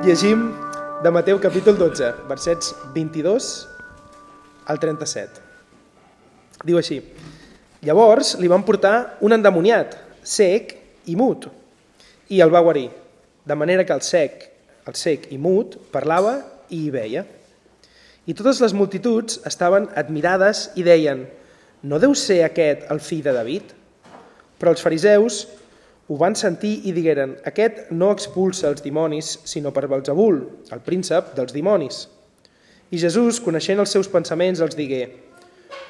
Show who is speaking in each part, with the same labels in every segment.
Speaker 1: Llegim de Mateu capítol 12, versets 22 al 37. Diu així, Llavors li van portar un endemoniat, sec i mut, i el va guarir, de manera que el sec, el sec i mut parlava i hi veia. I totes les multituds estaven admirades i deien, no deu ser aquest el fill de David? Però els fariseus ho van sentir i digueren, aquest no expulsa els dimonis, sinó per Belzebul, el príncep dels dimonis. I Jesús, coneixent els seus pensaments, els digué,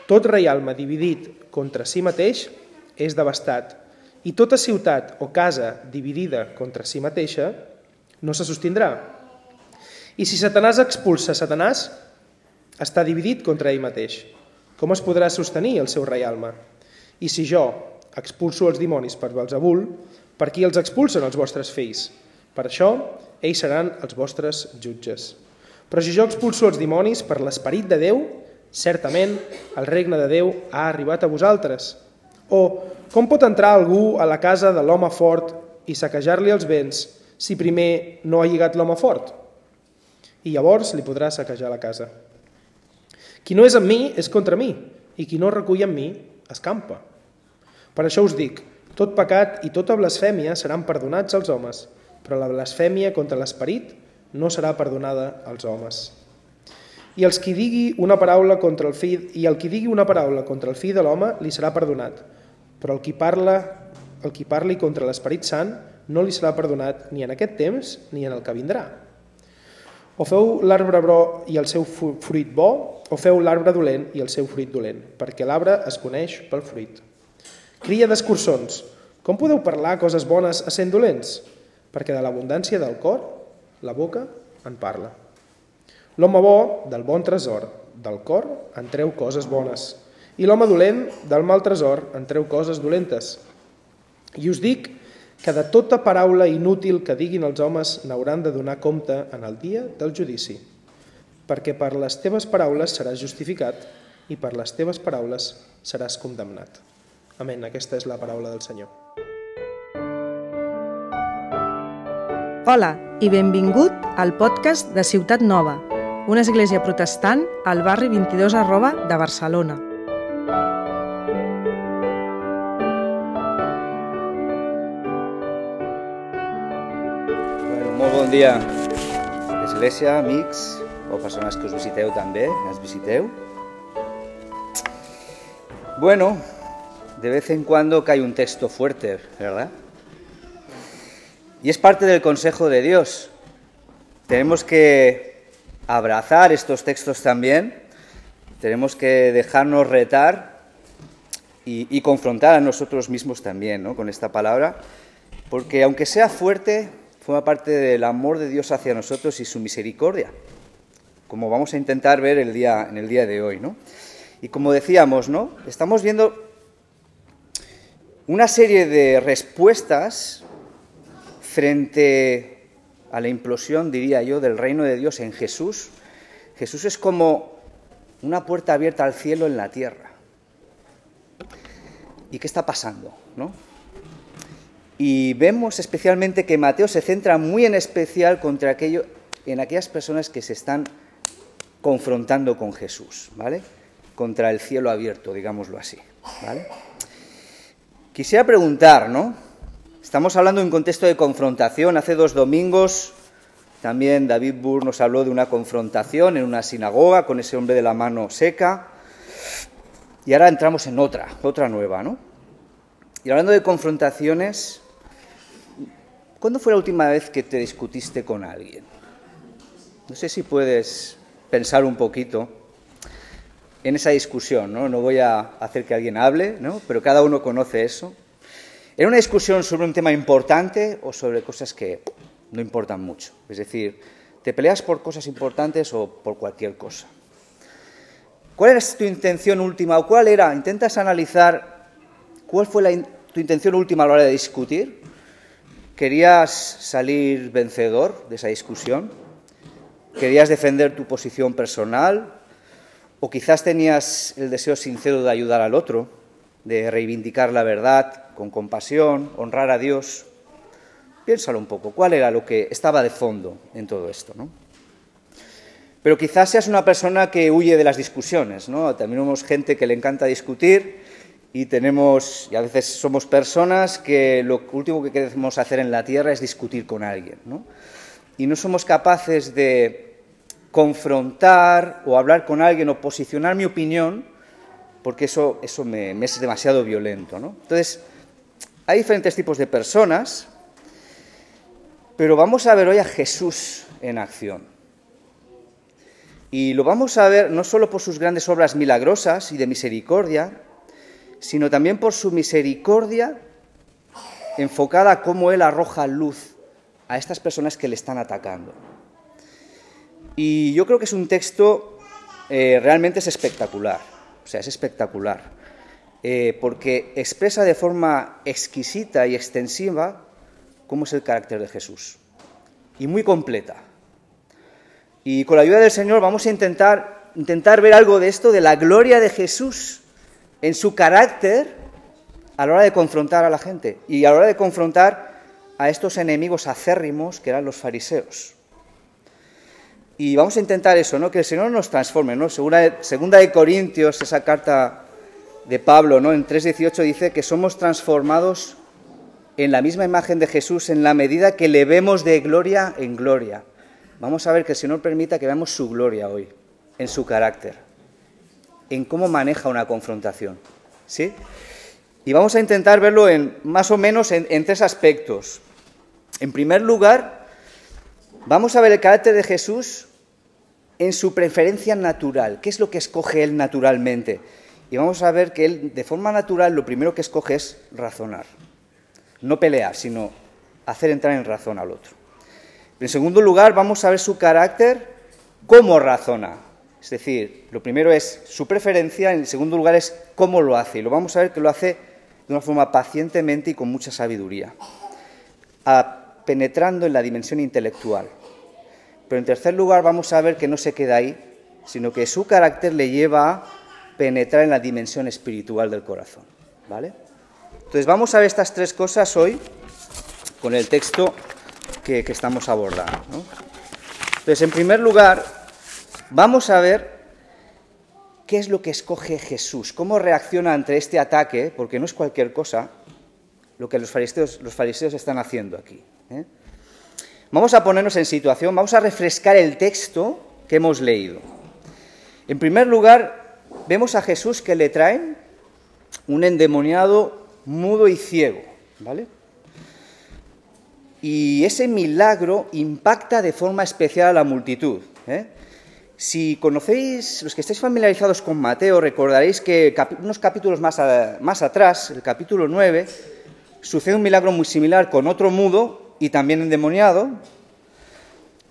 Speaker 1: tot reialme dividit contra si mateix és devastat, i tota ciutat o casa dividida contra si mateixa no se sostindrà. I si Satanàs expulsa Satanàs, està dividit contra ell mateix. Com es podrà sostenir el seu reialme? I si jo expulso els dimonis per Belzebul, per qui els expulsen els vostres fills? Per això, ells seran els vostres jutges. Però si jo expulso els dimonis per l'esperit de Déu, certament el regne de Déu ha arribat a vosaltres. O com pot entrar algú a la casa de l'home fort i saquejar-li els béns si primer no ha lligat l'home fort? I llavors li podrà saquejar la casa. Qui no és amb mi és contra mi, i qui no recull amb mi escampa. Per això us dic, tot pecat i tota blasfèmia seran perdonats als homes, però la blasfèmia contra l'esperit no serà perdonada als homes. I els qui digui una paraula contra el fill i el qui digui una paraula contra el fill de l'home li serà perdonat, però el qui parla el qui parli contra l'Esperit Sant no li serà perdonat ni en aquest temps ni en el que vindrà. O feu l'arbre bo i el seu fruit bo, o feu l'arbre dolent i el seu fruit dolent, perquè l'arbre es coneix pel fruit. Cria d'escurçons, com podeu parlar coses bones a sent dolents? Perquè de l'abundància del cor la boca en parla. L'home bo, del bon tresor, del cor, en treu coses bones. I l'home dolent, del mal tresor, en treu coses dolentes. I us dic que de tota paraula inútil que diguin els homes n'hauran de donar compte en el dia del judici. Perquè per les teves paraules seràs justificat i per les teves paraules seràs condemnat. Amén. Aquesta és la paraula del Senyor.
Speaker 2: Hola i benvingut al podcast de Ciutat Nova, una església protestant al barri 22 arroba de Barcelona.
Speaker 3: Bueno, molt bon dia, església, amics o persones que us visiteu també, ens visiteu. Bueno, de vez en cuando cae un texto fuerte, ¿verdad? Y es parte del consejo de Dios. Tenemos que abrazar estos textos también, tenemos que dejarnos retar y, y confrontar a nosotros mismos también ¿no? con esta palabra, porque aunque sea fuerte, forma parte del amor de Dios hacia nosotros y su misericordia, como vamos a intentar ver el día, en el día de hoy. ¿no? Y como decíamos, ¿no? estamos viendo una serie de respuestas frente a la implosión, diría yo, del reino de Dios en Jesús, Jesús es como una puerta abierta al cielo en la tierra. ¿Y qué está pasando? ¿no? Y vemos especialmente que Mateo se centra muy en especial contra aquello, en aquellas personas que se están confrontando con Jesús, ¿vale? Contra el cielo abierto, digámoslo así, ¿vale? Quisiera preguntar, ¿no? Estamos hablando en un contexto de confrontación. Hace dos domingos también David Burr nos habló de una confrontación en una sinagoga con ese hombre de la mano seca. Y ahora entramos en otra, otra nueva, ¿no? Y hablando de confrontaciones, ¿cuándo fue la última vez que te discutiste con alguien? No sé si puedes pensar un poquito en esa discusión, ¿no? No voy a hacer que alguien hable, ¿no? Pero cada uno conoce eso. ¿Era una discusión sobre un tema importante o sobre cosas que no importan mucho? Es decir, ¿te peleas por cosas importantes o por cualquier cosa? ¿Cuál era tu intención última o cuál era? Intentas analizar cuál fue tu intención última a la hora de discutir. ¿Querías salir vencedor de esa discusión? ¿Querías defender tu posición personal? ¿O quizás tenías el deseo sincero de ayudar al otro, de reivindicar la verdad, con compasión, honrar a Dios. Piénsalo un poco, ¿cuál era lo que estaba de fondo en todo esto? ¿no? Pero quizás seas una persona que huye de las discusiones, ¿no? También somos gente que le encanta discutir y tenemos, y a veces somos personas que lo último que queremos hacer en la tierra es discutir con alguien, ¿no? Y no somos capaces de confrontar o hablar con alguien o posicionar mi opinión, porque eso, eso me, es demasiado violento, ¿no? Entonces, hay diferentes tipos de personas, pero vamos a ver hoy a Jesús en acción. Y lo vamos a ver no solo por sus grandes obras milagrosas y de misericordia, sino también por su misericordia enfocada a cómo Él arroja luz a estas personas que le están atacando. Y yo creo que es un texto eh, realmente es espectacular, o sea, es espectacular, eh, porque expresa de forma exquisita y extensiva cómo es el carácter de Jesús, y muy completa. Y con la ayuda del Señor vamos a intentar, intentar ver algo de esto, de la gloria de Jesús en su carácter a la hora de confrontar a la gente y a la hora de confrontar a estos enemigos acérrimos que eran los fariseos. Y vamos a intentar eso, ¿no? que el Señor nos transforme. ¿no? Segunda, de Corintios, esa carta de Pablo, ¿no? en 3.18 dice que somos transformados en la misma imagen de Jesús en la medida que le vemos de gloria en gloria. Vamos a ver que el Señor permita que veamos su gloria hoy, en su carácter, en cómo maneja una confrontación. ¿Sí? Y vamos a intentar verlo en, más o menos en, en tres aspectos. En primer lugar, vamos a ver el carácter de Jesús en su preferencia natural. ¿Qué es lo que escoge él naturalmente? Y vamos a ver que él, de forma natural, lo primero que escoge es razonar. No pelear, sino hacer entrar en razón al otro. En segundo lugar, vamos a ver su carácter, cómo razona. Es decir, lo primero es su preferencia, en segundo lugar es cómo lo hace. Y lo vamos a ver que lo hace de una forma pacientemente y con mucha sabiduría, penetrando en la dimensión intelectual. Pero en tercer lugar vamos a ver que no se queda ahí, sino que su carácter le lleva a penetrar en la dimensión espiritual del corazón. ¿Vale? Entonces vamos a ver estas tres cosas hoy con el texto que, estamos abordando. Entonces, en primer lugar, vamos a ver qué es lo que escoge Jesús, cómo reacciona ante este ataque, porque no es cualquier cosa lo que los fariseos, los fariseos están haciendo aquí. ¿eh? Vamos a ponernos en situación, vamos a refrescar el texto que hemos leído. En primer lugar, vemos a Jesús que le traen un endemoniado mudo y ciego, ¿vale? y ese milagro impacta de forma especial a la multitud. ¿eh? Si conocéis, los que estáis familiarizados con Mateo, recordaréis que unos capítulos más, más atrás, el capítulo 9, sucede un milagro muy similar con otro mudo y también endemoniado,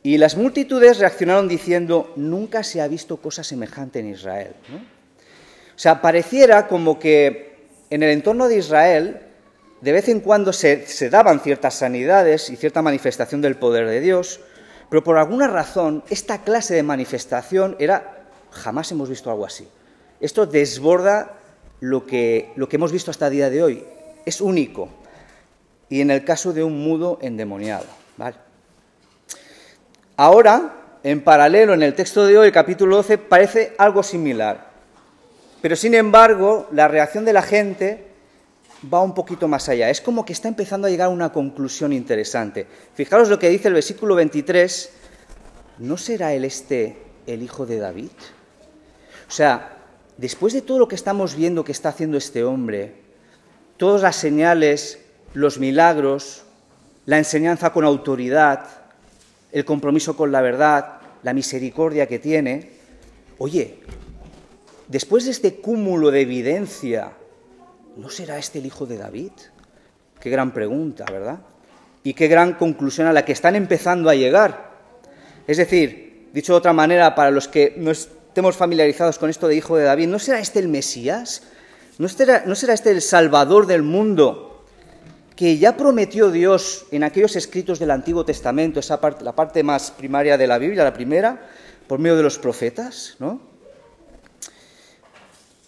Speaker 3: y las multitudes reaccionaron diciendo, nunca se ha visto cosa semejante en Israel. O sea, pareciera como que en el entorno de Israel de vez en cuando se, daban ciertas sanidades y cierta manifestación del poder de Dios, pero por alguna razón esta clase de manifestación era, jamás hemos visto algo así. Esto desborda lo que, lo que hemos visto hasta el día de hoy. Es único. Y en el caso de un mudo endemoniado. Ahora, en paralelo, en el texto de hoy, el capítulo 12, parece algo similar. Pero sin embargo, la reacción de la gente va un poquito más allá. Es como que está empezando a llegar a una conclusión interesante. Fijaros lo que dice el versículo 23. ¿No será él este el hijo de David? O sea, después de todo lo que estamos viendo que está haciendo este hombre, todas las señales, los milagros, la enseñanza con autoridad, el compromiso con la verdad, la misericordia que tiene, oye, después de este cúmulo de evidencia ¿no será este el hijo de David? Qué gran pregunta, ¿verdad? Y qué gran conclusión a la que están empezando a llegar. Es decir, dicho de otra manera, para los que no estemos familiarizados con esto de hijo de David, ¿no será este el Mesías? ¿No será, ¿No será este el Salvador del mundo que ya prometió Dios en aquellos escritos del Antiguo Testamento, esa parte, la parte más primaria de la Biblia, la primera, por medio de los profetas, ¿no?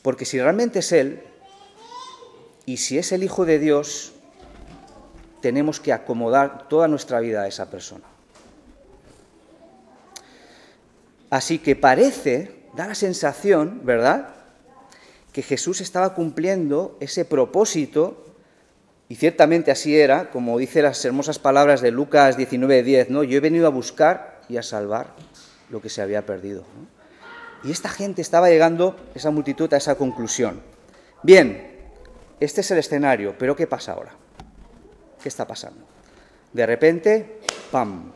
Speaker 3: Porque si realmente es Él, y si es el Hijo de Dios, tenemos que acomodar toda nuestra vida a esa persona. Así que parece, da la sensación, ¿verdad?, que Jesús estaba cumpliendo ese propósito, y ciertamente así era, como dice las hermosas palabras de Lucas 19:10, ¿no? Yo he venido a buscar y a salvar lo que se había perdido. Y esta gente estaba llegando, esa multitud, a esa conclusión. Bien, este es el escenario, pero ¿qué pasa ahora? ¿Qué está pasando? De repente, ¡pam!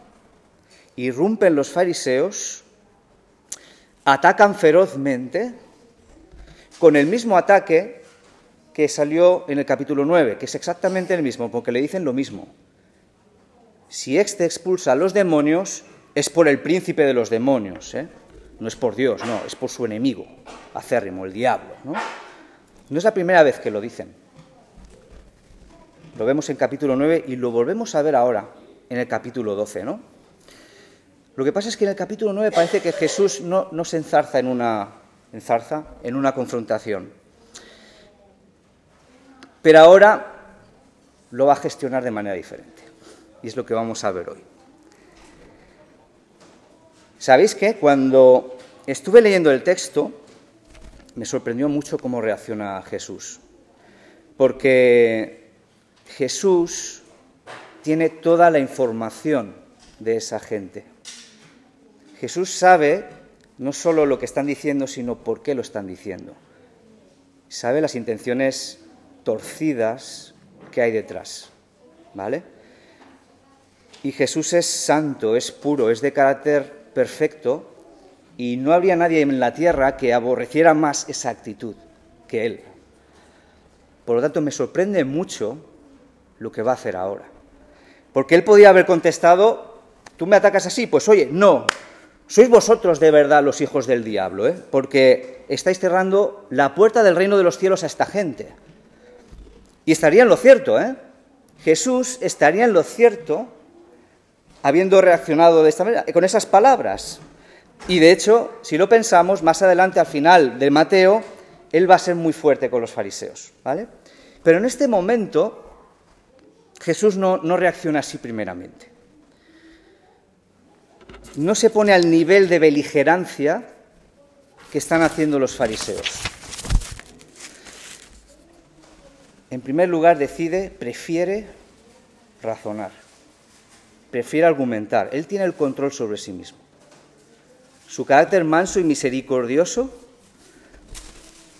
Speaker 3: Irrumpen los fariseos, atacan ferozmente, con el mismo ataque que salió en el capítulo 9, que es exactamente el mismo, porque le dicen lo mismo. Si éste expulsa a los demonios, es por el príncipe de los demonios, ¿eh? no es por Dios, no, es por su enemigo acérrimo, el diablo. ¿no? no es la primera vez que lo dicen. Lo vemos en capítulo 9 y lo volvemos a ver ahora en el capítulo 12, ¿no? Lo que pasa es que en el capítulo 9 parece que Jesús no, no se enzarza en una, enzarza en una confrontación. Pero ahora lo va a gestionar de manera diferente. Y es lo que vamos a ver hoy. ¿Sabéis qué? Cuando estuve leyendo el texto, me sorprendió mucho cómo reacciona Jesús. Porque Jesús tiene toda la información de esa gente. Jesús sabe no solo lo que están diciendo, sino por qué lo están diciendo. Sabe las intenciones torcidas que hay detrás. ¿Vale? Y Jesús es santo, es puro, es de carácter perfecto, y no habría nadie en la tierra que aborreciera más esa actitud que él. Por lo tanto, me sorprende mucho lo que va a hacer ahora. Porque él podía haber contestado, tú me atacas así, pues oye, no, sois vosotros de verdad los hijos del diablo, ¿eh? porque estáis cerrando la puerta del reino de los cielos a esta gente. Y estaría en lo cierto, ¿eh? Jesús estaría en lo cierto habiendo reaccionado de esta manera, con esas palabras. Y de hecho, si lo pensamos, más adelante al final de Mateo, él va a ser muy fuerte con los fariseos, ¿vale? Pero en este momento Jesús no, no reacciona así primeramente. No se pone al nivel de beligerancia que están haciendo los fariseos. En primer lugar, decide, prefiere razonar, prefiere argumentar. Él tiene el control sobre sí mismo. Su carácter manso y misericordioso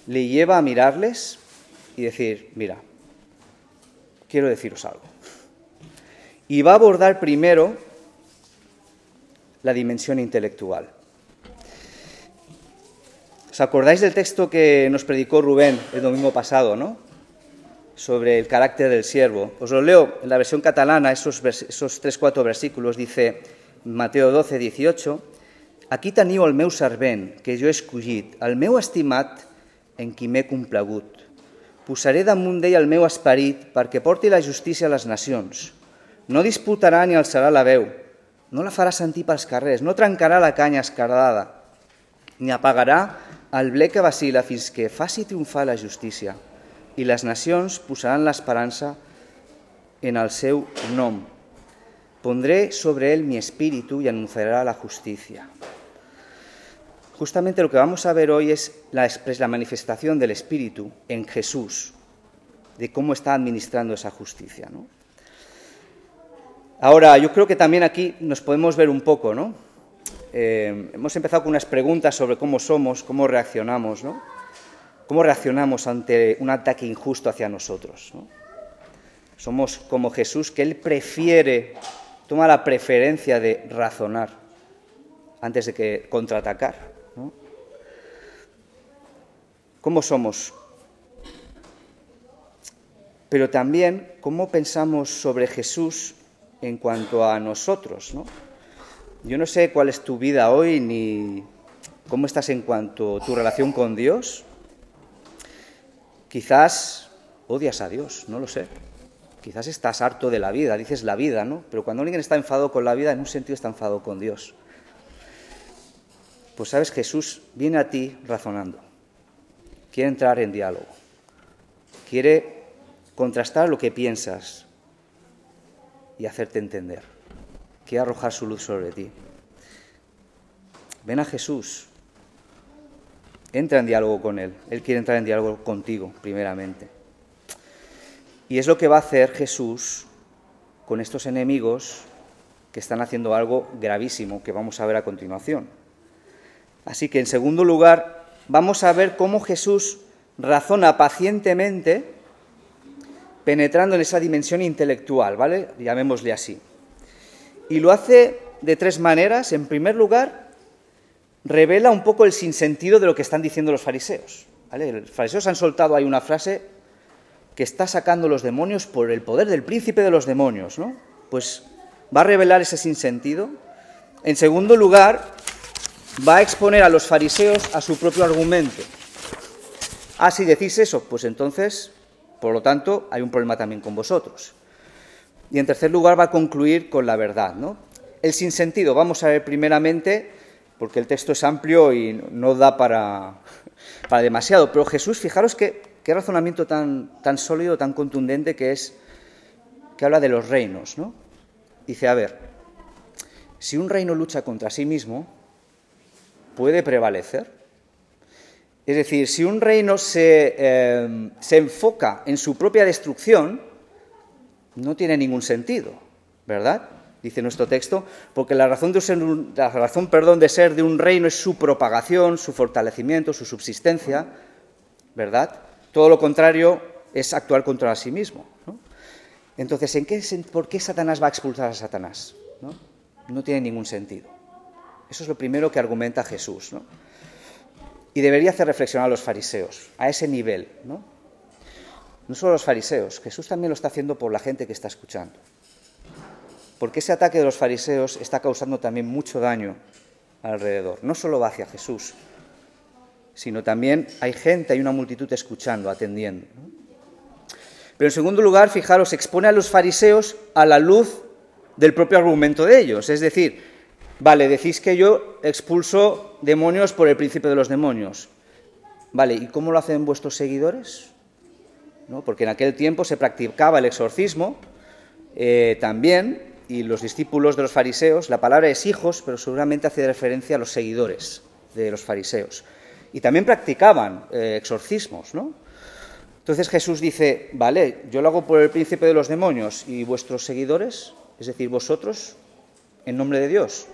Speaker 3: le lleva a mirarles y decir, mira, quiero deciros algo y va a abordar primero la dimensión intelectual. ¿Os acordáis del texto que nos predicó Rubén el domingo pasado, no? Sobre el carácter del siervo. Os lo leo en la versión catalana, esos, esos tres, cuatro versículos. Dice Mateo 12, 18, Aquí teniu el meu servent, que jo he escollit, el meu estimat, en qui m'he complagut. Posaré damunt d'ell el meu esperit perquè porti la justícia a les nacions. No disputarà ni alçarà la veu, no la farà sentir pels carrers, no trencarà la canya escardada, ni apagarà el ble que vacila fins que faci triomfar la justícia, i les nacions posaran l'esperança en el seu nom. Pondré sobre él mi espíritu y anunciará la justicia. Justamente lo que vamos a ver hoy es la, la manifestación del Espíritu en Jesús, de cómo está administrando esa justicia. ¿no? Ahora, yo creo que también aquí nos podemos ver un poco, ¿no? Eh, hemos empezado con unas preguntas sobre cómo somos, cómo reaccionamos, ¿no? ¿Cómo reaccionamos ante un ataque injusto hacia nosotros? ¿no? Somos como Jesús, que Él prefiere, toma la preferencia de razonar antes de que contraatacar. ¿Cómo somos? Pero también, ¿cómo pensamos sobre Jesús en cuanto a nosotros. ¿no? Yo no sé cuál es tu vida hoy ni cómo estás en cuanto a tu relación con Dios. Quizás odias a Dios, no lo sé. Quizás estás harto de la vida, dices la vida, ¿no? Pero cuando alguien está enfadado con la vida, en un sentido está enfadado con Dios. Pues sabes, Jesús viene a ti razonando. Quiere entrar en diálogo. Quiere contrastar lo que piensas y hacerte entender. Quiere arrojar su luz sobre ti. Ven a Jesús. Entra en diálogo con Él. Él quiere entrar en diálogo contigo, primeramente. Y es lo que va a hacer Jesús con estos enemigos que están haciendo algo gravísimo que vamos a ver a continuación. Así que, en segundo lugar, vamos a ver cómo Jesús razona pacientemente penetrando en esa dimensión intelectual, ¿vale? Llamémosle así. Y lo hace de tres maneras. En primer lugar, revela un poco el sinsentido de lo que están diciendo los fariseos. Los fariseos han soltado ahí una frase que está sacando los demonios por el poder del príncipe de los demonios, ¿no? Pues va a revelar ese sinsentido. En segundo lugar, va a exponer a los fariseos a su propio argumento. Ah, si decís eso, pues entonces, por lo tanto, hay un problema también con vosotros. Y en tercer lugar, va a concluir con la verdad, ¿no? El sinsentido, vamos a ver primeramente, porque el texto es amplio y no da para, para demasiado, pero Jesús, fijaros que qué razonamiento tan, tan sólido, tan contundente que es, que habla de los reinos, ¿no? Dice, a ver, si un reino lucha contra sí mismo, ¿puede prevalecer? Es decir, si un reino se, eh, se enfoca en su propia destrucción, no tiene ningún sentido, ¿verdad? Dice nuestro texto, porque la razón, de ser, la razón perdón, de ser de un reino es su propagación, su fortalecimiento, su subsistencia, ¿verdad? Todo lo contrario es actuar contra sí mismo. Entonces, ¿en qué, ¿por qué Satanás va a expulsar a Satanás? ¿no? tiene ningún sentido. Eso es lo primero que argumenta Jesús. Y debería hacer reflexionar a los fariseos, a ese nivel. ¿no? no solo a los fariseos, Jesús también lo está haciendo por la gente que está escuchando. Porque ese ataque de los fariseos está causando también mucho daño alrededor. No solo va hacia Jesús, sino también hay gente, hay una multitud escuchando, atendiendo. Pero en segundo lugar, fijaros, expone a los fariseos a la luz del propio argumento de ellos. Es decir, vale, decís que yo expulso demonios por el príncipe de los demonios. Vale, ¿y cómo lo hacen vuestros seguidores? ¿No? Porque en aquel tiempo se practicaba el exorcismo eh, también, y los discípulos de los fariseos, la palabra es hijos, pero seguramente hace referencia a los seguidores de los fariseos. Y también practicaban eh, exorcismos, ¿no? Entonces Jesús dice, vale, yo lo hago por el príncipe de los demonios y vuestros seguidores, es decir, vosotros, en nombre de Dios.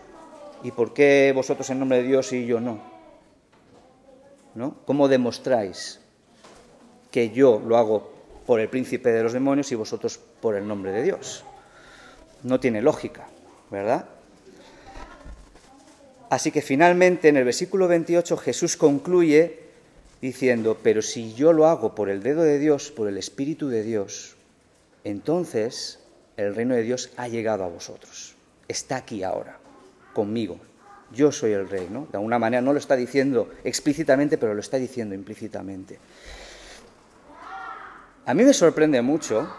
Speaker 3: ¿Y por qué vosotros en nombre de Dios y yo no? ¿No? ¿Cómo demostráis que yo lo hago por el príncipe de los demonios y vosotros por el nombre de Dios? No tiene lógica, ¿verdad? Así que finalmente en el versículo 28 Jesús concluye diciendo, pero si yo lo hago por el dedo de Dios, por el Espíritu de Dios, entonces el reino de Dios ha llegado a vosotros, está aquí ahora, conmigo. Yo soy el rey, ¿no? De alguna manera no lo está diciendo explícitamente, pero lo está diciendo implícitamente. A mí me sorprende mucho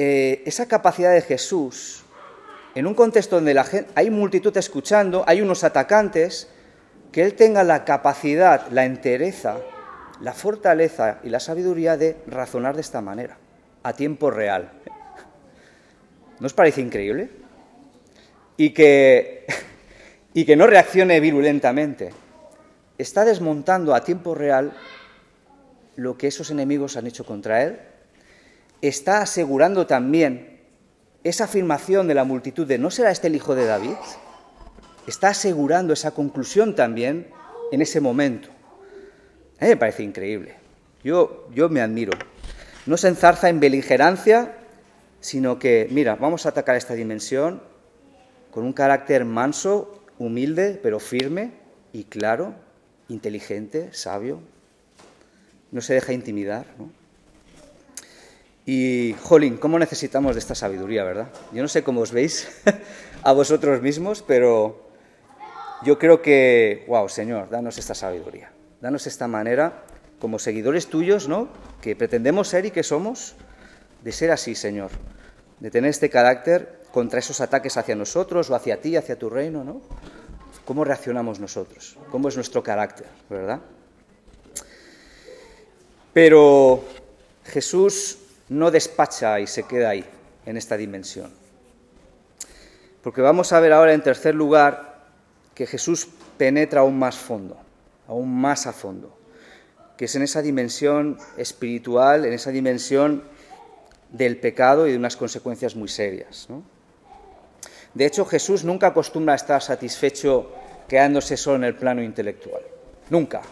Speaker 3: eh, esa capacidad de Jesús, en un contexto donde la gente, hay multitud escuchando, hay unos atacantes, que Él tenga la capacidad, la entereza, la fortaleza y la sabiduría de razonar de esta manera, a tiempo real. ¿No os parece increíble? Y que, y que no reaccione virulentamente. Está desmontando a tiempo real lo que esos enemigos han hecho contra Él está asegurando también esa afirmación de la multitud de ¿no será este el hijo de David? Está asegurando esa conclusión también en ese momento. A mí me parece increíble. Yo, yo me admiro. No se enzarza en beligerancia, sino que, mira, vamos a atacar esta dimensión con un carácter manso, humilde, pero firme y claro, inteligente, sabio. No se deja intimidar, ¿no? Y, jolín, ¿cómo necesitamos de esta sabiduría, verdad? Yo no sé cómo os veis a vosotros mismos, pero yo creo que, wow, Señor, danos esta sabiduría. Danos esta manera, como seguidores tuyos, ¿no? Que pretendemos ser y que somos, de ser así, Señor. De tener este carácter contra esos ataques hacia nosotros o hacia ti, hacia tu reino, ¿no? ¿Cómo reaccionamos nosotros? ¿Cómo es nuestro carácter, verdad? Pero Jesús no despacha y se queda ahí. en esta dimensión. Porque vamos a ver ahora en tercer lugar que Jesús penetra aún más fondo, aún más a fondo, que es en esa dimensión espiritual, en esa dimensión del pecado y de unas consecuencias muy serias. De hecho, Jesús nunca acostumbra a estar satisfecho quedándose solo en el plano intelectual. Nunca.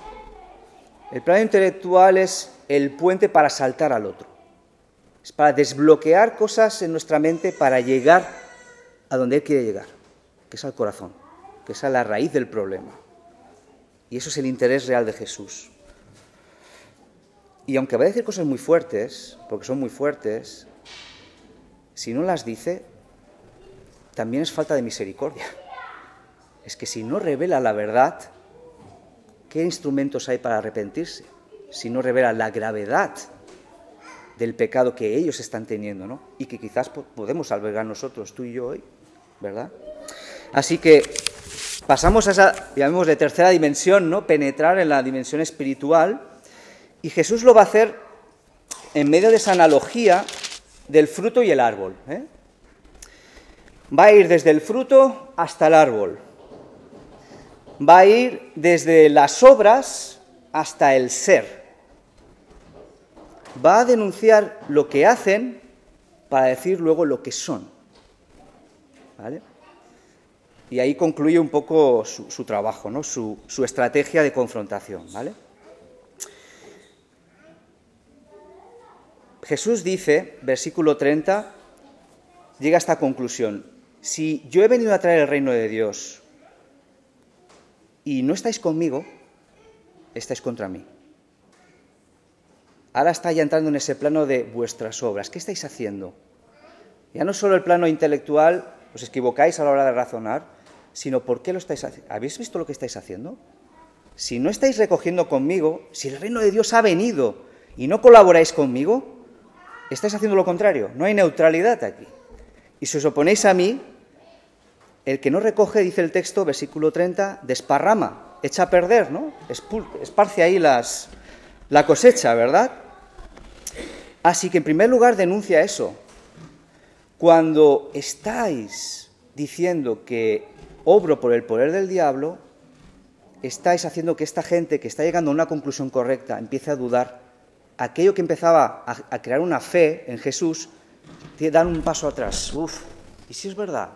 Speaker 3: El plano intelectual es el puente para saltar al otro. Es para desbloquear cosas en nuestra mente para llegar a donde Él quiere llegar, que es al corazón, que es a la raíz del problema. Y eso es el interés real de Jesús. Y aunque va a decir cosas muy fuertes, porque son muy fuertes, si no las dice, también es falta de misericordia. Es que si no revela la verdad, ¿qué instrumentos hay para arrepentirse? Si no revela la gravedad del pecado que ellos están teniendo, ¿no? Y que quizás podemos albergar nosotros, tú y yo hoy, ¿verdad? Así que pasamos a esa, llamemos de tercera dimensión, ¿no? Penetrar en la dimensión espiritual y Jesús lo va a hacer en medio de esa analogía del fruto y el árbol. ¿eh? Va a ir desde el fruto hasta el árbol. Va a ir desde las obras hasta el ser. Va a denunciar lo que hacen para decir luego lo que son. ¿Vale? Y ahí concluye un poco su, trabajo, ¿no? su, estrategia de confrontación. ¿vale? Jesús dice, versículo 30, llega a esta conclusión. Si yo he venido a traer el reino de Dios y no estáis conmigo, estáis contra mí. Ahora está ya entrando en ese plano de vuestras obras. ¿Qué estáis haciendo? Ya no solo el plano intelectual, os equivocáis a la hora de razonar, sino por qué lo estáis haciendo. ¿Habéis visto lo que estáis haciendo? Si no estáis recogiendo conmigo, si el reino de Dios ha venido y no colaboráis conmigo, estáis haciendo lo contrario, no hay neutralidad aquí. Y si os oponéis a mí, el que no recoge, dice el texto, versículo 30, desparrama, echa a perder, ¿no? Esparce ahí las, la cosecha, ¿verdad? Así que en primer lugar denuncia eso. Cuando estáis diciendo que obro por el poder del diablo, estáis haciendo que esta gente que está llegando a una conclusión correcta empiece a dudar aquello que empezaba a, crear una fe en Jesús, dan un paso atrás. Uf, ¿y si es verdad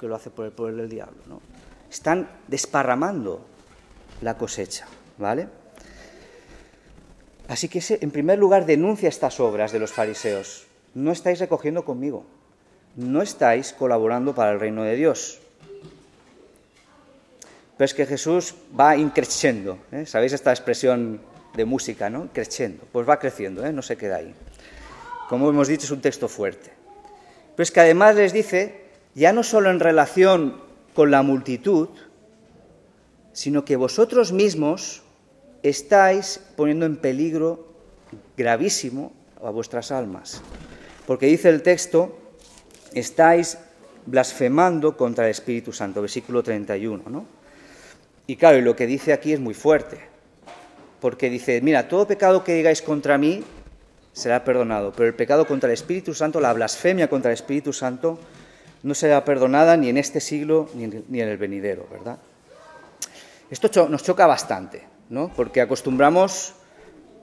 Speaker 3: que lo hace por el poder del diablo? ¿no? Están desparramando la cosecha, ¿vale? Así que en primer lugar denuncia estas obras de los fariseos. No estáis recogiendo conmigo, no estáis colaborando para el reino de Dios. Pero es que Jesús va increciendo. ¿eh? ¿Sabéis esta expresión de música, ¿no? Creciendo. Pues va creciendo, ¿eh? no se queda ahí. Como hemos dicho, es un texto fuerte. Pero es que además les dice, ya no solo en relación con la multitud, sino que vosotros mismos estáis poniendo en peligro gravísimo a vuestras almas. Porque dice el texto, estáis blasfemando contra el Espíritu Santo, versículo 31, ¿no? Y claro, lo que dice aquí es muy fuerte porque dice, mira, todo pecado que digáis contra mí será perdonado, pero el pecado contra el Espíritu Santo, la blasfemia contra el Espíritu Santo, no será perdonada ni en este siglo ni en el venidero, ¿verdad? Esto nos choca bastante, ¿no? Porque acostumbramos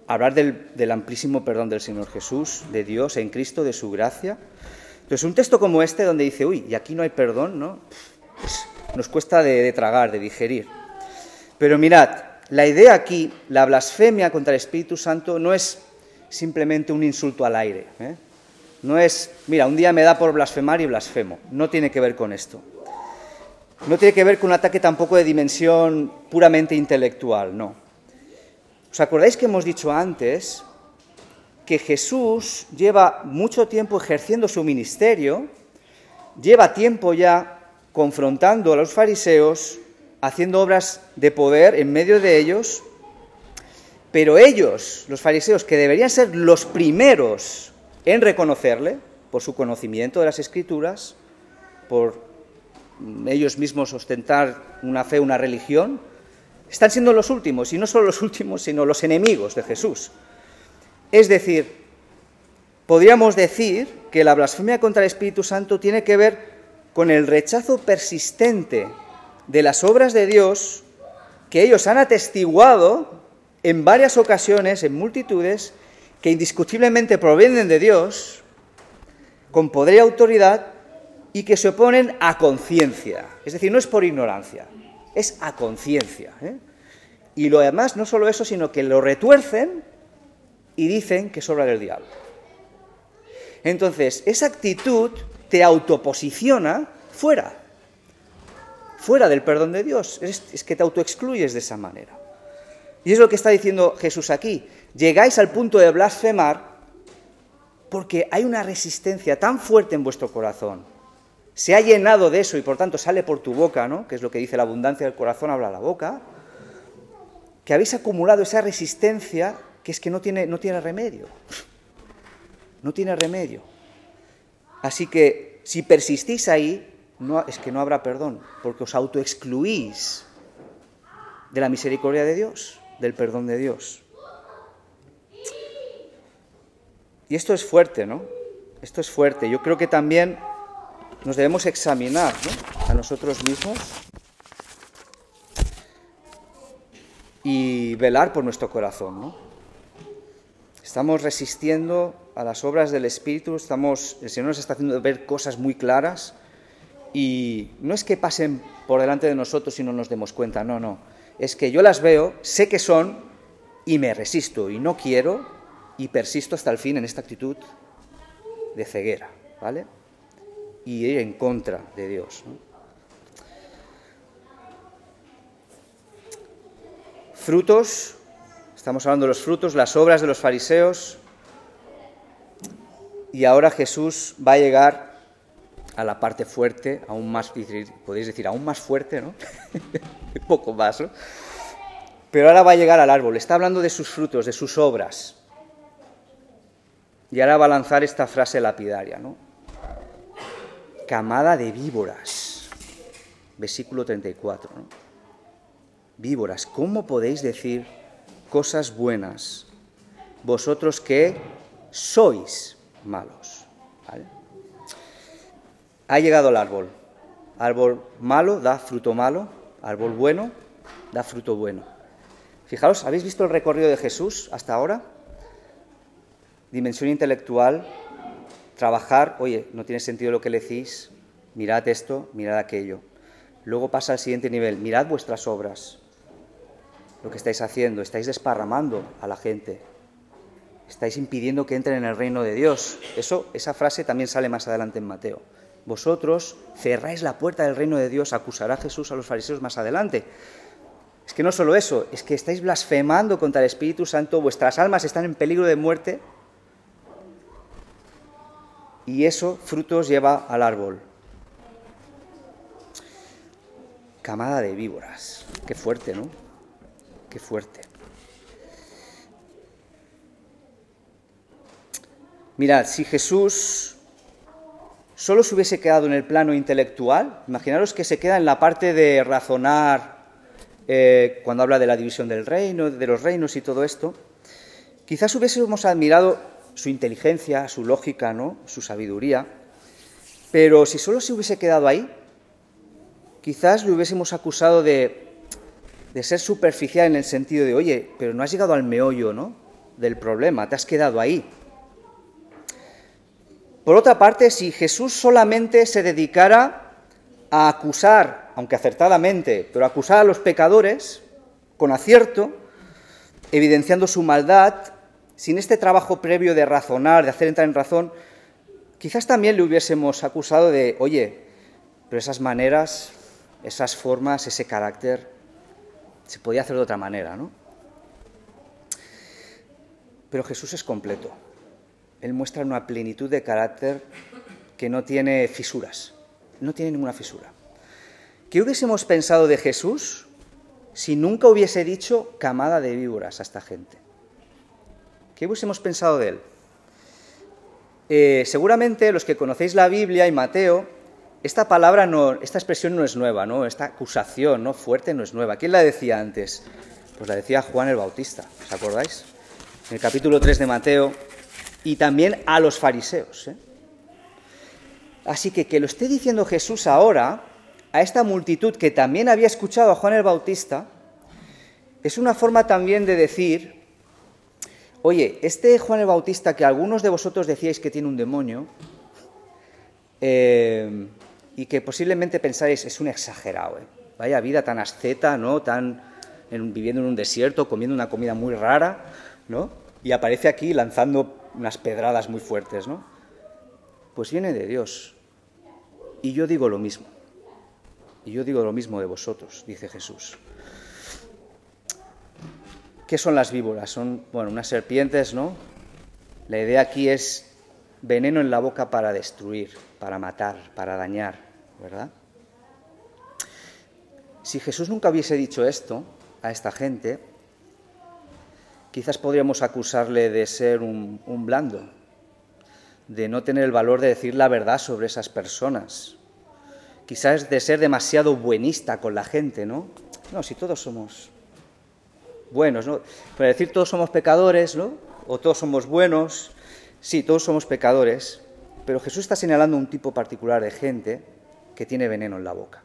Speaker 3: a hablar del, amplísimo perdón del Señor Jesús, de Dios en Cristo, de su gracia. Entonces, un texto como este, donde dice, uy, y aquí no hay perdón, ¿no? Pues nos cuesta de digerir. de digerir. Pero mirad, la idea aquí, la blasfemia contra el Espíritu Santo, no es simplemente un insulto al aire. ¿eh? No es, mira, un día me da por blasfemar y blasfemo. No tiene que ver con esto. No tiene que ver con un ataque tampoco de dimensión puramente intelectual, no. ¿Os acordáis que hemos dicho antes que Jesús lleva mucho tiempo ejerciendo su ministerio, lleva tiempo ya confrontando a los fariseos, haciendo obras de poder en medio de ellos, pero ellos, los fariseos, que deberían ser los primeros en reconocerle por su conocimiento de las escrituras, por ellos mismos ostentar una fe, una religión, están siendo los últimos, y no solo los últimos, sino los enemigos de Jesús. Es decir, podríamos decir que la blasfemia contra el Espíritu Santo tiene que ver con el rechazo persistente de las obras de Dios que ellos han atestiguado en varias ocasiones, en multitudes, que indiscutiblemente provienen de Dios, con poder y autoridad, y que se oponen a conciencia. Es decir, no es por ignorancia, es a conciencia. ¿eh? Y lo demás, no solo eso, sino que lo retuercen y dicen que es obra del diablo. Entonces, esa actitud te autoposiciona fuera, fuera del perdón de Dios. Es, es que te autoexcluyes de esa manera. Y es lo que está diciendo Jesús aquí. Llegáis al punto de blasfemar porque hay una resistencia tan fuerte en vuestro corazón. Se ha llenado de eso y por tanto sale por tu boca, ¿no? Que es lo que dice la abundancia del corazón, habla la boca. Que habéis acumulado esa resistencia que es que no tiene, no tiene remedio. No tiene remedio. Así que si persistís ahí, no, es que no habrá perdón, porque os autoexcluís de la misericordia de Dios del perdón de Dios. Y esto es fuerte, ¿no? Esto es fuerte. Yo creo que también nos debemos examinar ¿no? a nosotros mismos y velar por nuestro corazón, ¿no? Estamos resistiendo a las obras del Espíritu, estamos, el Señor nos está haciendo ver cosas muy claras y no es que pasen por delante de nosotros y no nos demos cuenta, no, no es que yo las veo, sé que son y me resisto y no quiero y persisto hasta el fin en esta actitud de ceguera, ¿vale? Y ir en contra de Dios. Frutos, estamos hablando de los frutos, las obras de los fariseos, y ahora Jesús va a llegar a la parte fuerte, aún más, podéis decir, aún más fuerte, ¿no? Poco más, ¿no? Pero ahora va a llegar al árbol, está hablando de sus frutos, de sus obras. Y ahora va a lanzar esta frase lapidaria, ¿no? Camada de víboras. Versículo 34, ¿no? Víboras, ¿cómo podéis decir cosas buenas vosotros que sois malos? ¿Vale? Ha llegado el árbol. Árbol malo da fruto malo, árbol bueno da fruto bueno. Fijaros, ¿habéis visto el recorrido de Jesús hasta ahora? Dimensión intelectual, trabajar, oye, no tiene sentido lo que le decís, mirad esto, mirad aquello. Luego pasa al siguiente nivel, mirad vuestras obras, lo que estáis haciendo, estáis desparramando a la gente, estáis impidiendo que entren en el reino de Dios. Eso, esa frase también sale más adelante en Mateo vosotros cerráis la puerta del reino de Dios, acusará Jesús a los fariseos más adelante. Es que no solo eso, es que estáis blasfemando contra el Espíritu Santo, vuestras almas están en peligro de muerte y eso frutos lleva al árbol. Camada de víboras. Qué fuerte, ¿no? Qué fuerte. Mirad, si Jesús solo se hubiese quedado en el plano intelectual, imaginaros que se queda en la parte de razonar eh, cuando habla de la división del reino, de los reinos y todo esto, quizás hubiésemos admirado su inteligencia, su lógica, ¿no? su sabiduría, pero si solo se hubiese quedado ahí, quizás le hubiésemos acusado de, de ser superficial en el sentido de, oye, pero no has llegado al meollo ¿no? del problema, te has quedado ahí. Por otra parte, si Jesús solamente se dedicara a acusar, aunque acertadamente, pero acusar a los pecadores con acierto, evidenciando su maldad, sin este trabajo previo de razonar, de hacer entrar en razón, quizás también le hubiésemos acusado de, oye, pero esas maneras, esas formas, ese carácter, se podía hacer de otra manera, ¿no? Pero Jesús es completo. Él muestra una plenitud de carácter que no tiene fisuras, no tiene ninguna fisura. ¿Qué hubiésemos pensado de Jesús si nunca hubiese dicho camada de víboras a esta gente? ¿Qué hubiésemos pensado de él? Eh, seguramente los que conocéis la Biblia y Mateo, esta palabra, no, esta expresión no es nueva, ¿no? Esta acusación no fuerte no es nueva. ¿Quién la decía antes? Pues la decía Juan el Bautista, ¿os acordáis? En el capítulo 3 de Mateo, y también a los fariseos. ¿eh? Así que que lo esté diciendo Jesús ahora a esta multitud que también había escuchado a Juan el Bautista, es una forma también de decir, oye, este Juan el Bautista que algunos de vosotros decíais que tiene un demonio, eh, y que posiblemente pensáis, es un exagerado, ¿eh? vaya vida tan asceta, ¿no? Tan viviendo en un desierto, comiendo una comida muy rara, ¿no? Y aparece aquí lanzando unas pedradas muy fuertes, ¿no? Pues viene de Dios. Y yo digo lo mismo. Y yo digo lo mismo de vosotros, dice Jesús. ¿Qué son las víboras? Son, bueno, unas serpientes, ¿no? La idea aquí es veneno en la boca para destruir, para matar, para dañar, ¿verdad? Si Jesús nunca hubiese dicho esto a esta gente, quizás podríamos acusarle de ser un, un blando, de no tener el valor de decir la verdad sobre esas personas, quizás de ser demasiado buenista con la gente, ¿no? No, si todos somos buenos, ¿no? Para decir todos somos pecadores, ¿no? O todos somos buenos, sí, todos somos pecadores, pero Jesús está señalando un tipo particular de gente que tiene veneno en la boca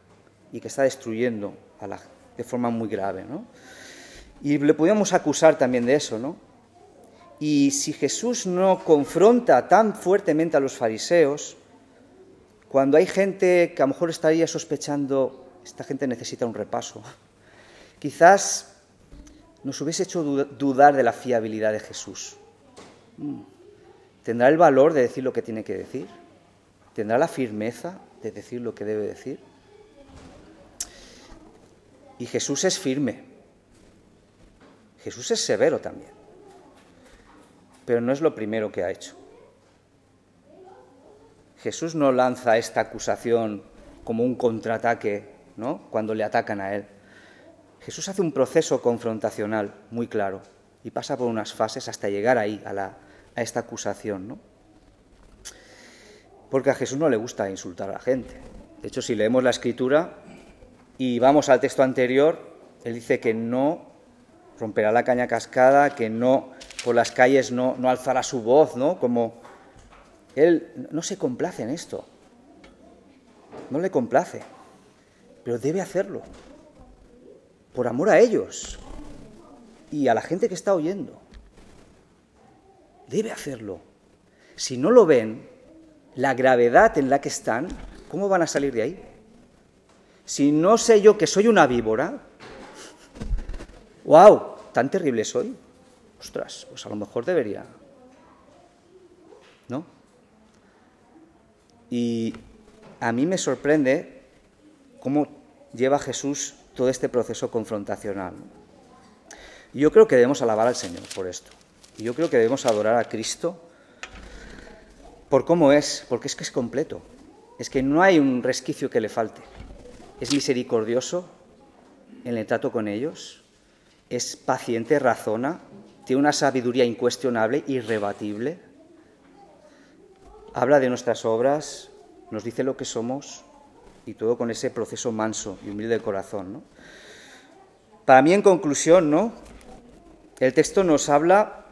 Speaker 3: y que está destruyendo a la, de forma muy grave, ¿no? Y le podemos acusar también de eso, ¿no? Y si Jesús no confronta tan fuertemente a los fariseos, cuando hay gente que a lo mejor estaría sospechando, esta gente necesita un repaso, quizás nos hubiese hecho dudar de la fiabilidad de Jesús. Mm. ¿Tendrá el valor de decir lo que tiene que decir? ¿Tendrá la firmeza de decir lo que debe decir? Y Jesús es firme. Jesús es severo también. Pero no es lo primero que ha hecho. Jesús no lanza esta acusación como un contraataque, ¿no? Cuando le atacan a él. Jesús hace un proceso confrontacional muy claro y pasa por unas fases hasta llegar ahí, a, esta acusación, ¿no? Porque a Jesús no le gusta insultar a la gente. De hecho, si leemos la escritura y vamos al texto anterior, él dice que no romperá la caña cascada, que no por las calles no, no alzará su voz, ¿no? Como él no se complace en esto. No le complace. Pero debe hacerlo. Por amor a ellos y a la gente que está oyendo. Debe hacerlo. Si no lo ven, la gravedad en la que están, ¿cómo van a salir de ahí? Si no sé yo que soy una víbora, ¡wow! ¿Tan terrible soy? Ostras, pues a lo mejor debería. ¿No? Y a mí me sorprende cómo lleva Jesús todo este proceso confrontacional. Yo creo que debemos alabar al Señor por esto. Yo creo que debemos adorar a Cristo por cómo es, porque es que es completo. Es que no hay un resquicio que le falte. Es misericordioso en el trato con ellos, es paciente, razona, tiene una sabiduría incuestionable, irrebatible habla de nuestras obras, nos dice lo que somos y todo con ese proceso manso y humilde de corazón. ¿no? Para mí, en conclusión, ¿no? el texto nos habla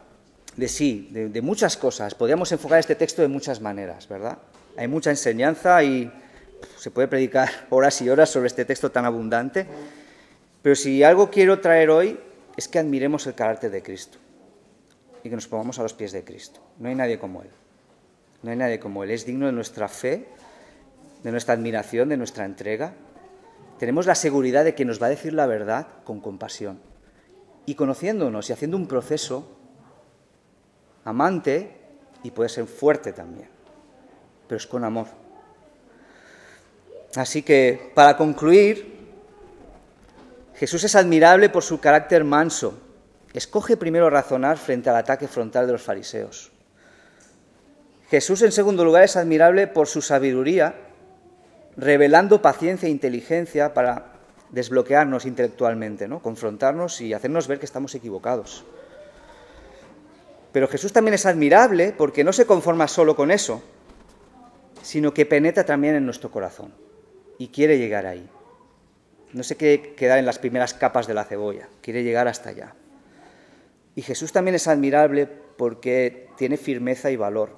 Speaker 3: de sí, de, muchas cosas. Podríamos enfocar este texto de muchas maneras, ¿verdad? Hay mucha enseñanza y se puede predicar horas y horas sobre este texto tan abundante. Pero si algo quiero traer hoy es que admiremos el carácter de Cristo y que nos pongamos a los pies de Cristo. No hay nadie como Él. No hay nadie como Él. Es digno de nuestra fe, de nuestra admiración, de nuestra entrega. Tenemos la seguridad de que nos va a decir la verdad con compasión. Y conociéndonos y haciendo un proceso amante y puede ser fuerte también, pero es con amor. Así que, para concluir, Jesús es admirable por su carácter manso. Escoge primero razonar frente al ataque frontal de los fariseos. Jesús, en segundo lugar, es admirable por su sabiduría, revelando paciencia e inteligencia para desbloquearnos intelectualmente, ¿no? confrontarnos y hacernos ver que estamos equivocados. Pero Jesús también es admirable porque no se conforma solo con eso, sino que penetra también en nuestro corazón y quiere llegar ahí. No se quiere quedar en las primeras capas de la cebolla, quiere llegar hasta allá. Y Jesús también es admirable porque tiene firmeza y valor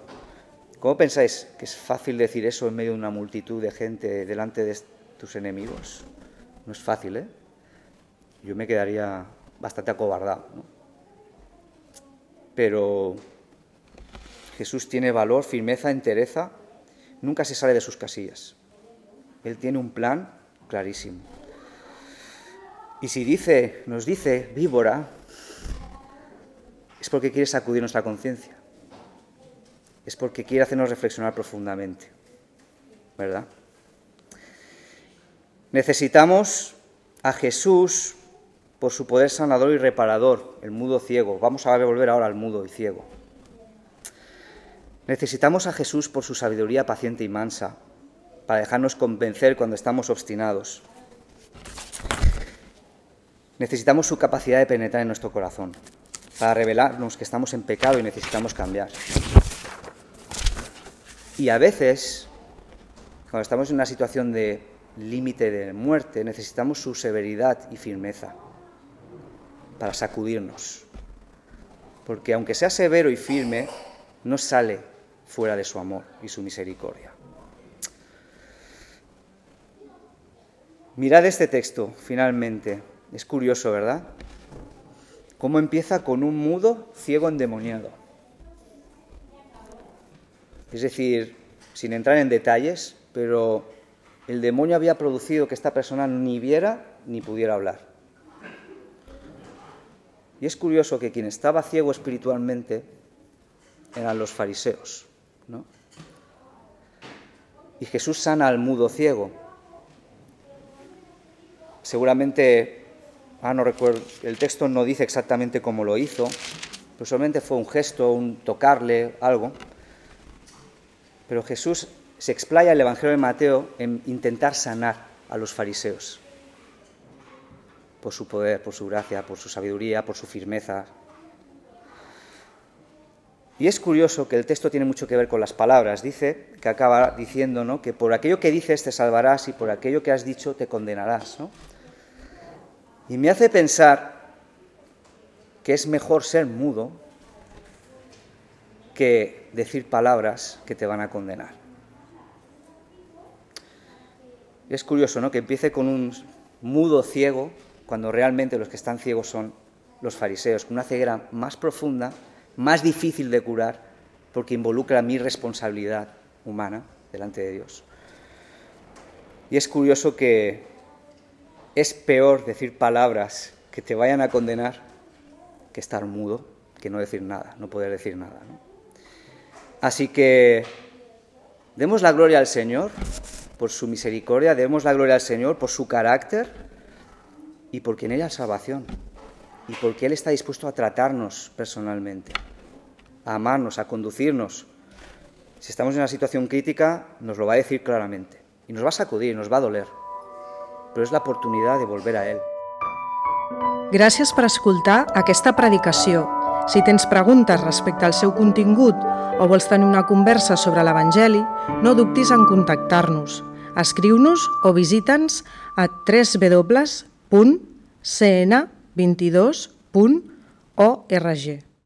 Speaker 3: ¿Cómo pensáis que es fácil decir eso en medio de una multitud de gente delante de tus enemigos? No es fácil, ¿eh? Yo me quedaría bastante acobardado. Pero Jesús tiene valor, firmeza, entereza, nunca se sale de sus casillas. Él tiene un plan clarísimo. Y si dice, nos dice víbora, es porque quiere sacudir nuestra conciencia. Es porque quiere hacernos reflexionar profundamente. ¿Verdad? Necesitamos a Jesús por su poder sanador y reparador, el mudo ciego. Vamos a volver ahora al mudo y ciego. Necesitamos a Jesús por su sabiduría paciente y mansa, para dejarnos convencer cuando estamos obstinados. Necesitamos su capacidad de penetrar en nuestro corazón, para revelarnos que estamos en pecado y necesitamos cambiar. Y a veces, cuando estamos en una situación de límite de muerte, necesitamos su severidad y firmeza para sacudirnos. Porque aunque sea severo y firme, no sale fuera de su amor y su misericordia. Mirad este texto, finalmente. Es curioso, ¿verdad? Cómo empieza con un mudo ciego endemoniado. Es decir, sin entrar en detalles, pero el demonio había producido que esta persona ni viera ni pudiera hablar. Y es curioso que quien estaba ciego espiritualmente eran los fariseos. ¿no? Y Jesús sana al mudo ciego. Seguramente, ah, no recuerdo, el texto no dice exactamente cómo lo hizo, pero solamente fue un gesto, un tocarle, algo. Pero Jesús se explaya el Evangelio de Mateo en intentar sanar a los fariseos por su poder, por su gracia, por su sabiduría, por su firmeza. Y es curioso que el texto tiene mucho que ver con las palabras. Dice que acaba diciendo ¿no? que por aquello que dices te salvarás y por aquello que has dicho te condenarás. Y me hace pensar que es mejor ser mudo que decir palabras que te van a condenar. Es curioso, ¿no? Que empiece con un mudo ciego cuando realmente los que están ciegos son los fariseos, con una ceguera más profunda, más difícil de curar, porque involucra mi responsabilidad humana delante de Dios. Y es curioso que es peor decir palabras que te vayan a condenar que estar mudo, que no decir nada, no poder decir nada. Así que demos la gloria al Señor por su misericordia, demos la gloria al Señor por su carácter y porque en ella salvación y porque Él está dispuesto a tratarnos personalmente, a amarnos, a conducirnos. Si estamos en una situación crítica, nos lo va a decir claramente y nos va a sacudir, nos va a doler però és l'oportunitat de volver a ell.
Speaker 2: Gràcies per escoltar aquesta predicació. Si tens preguntes respecte al seu contingut o vols tenir una conversa sobre l'Evangeli, no dubtis en contactar-nos. Escriu-nos o visita'ns a www.cn22.org.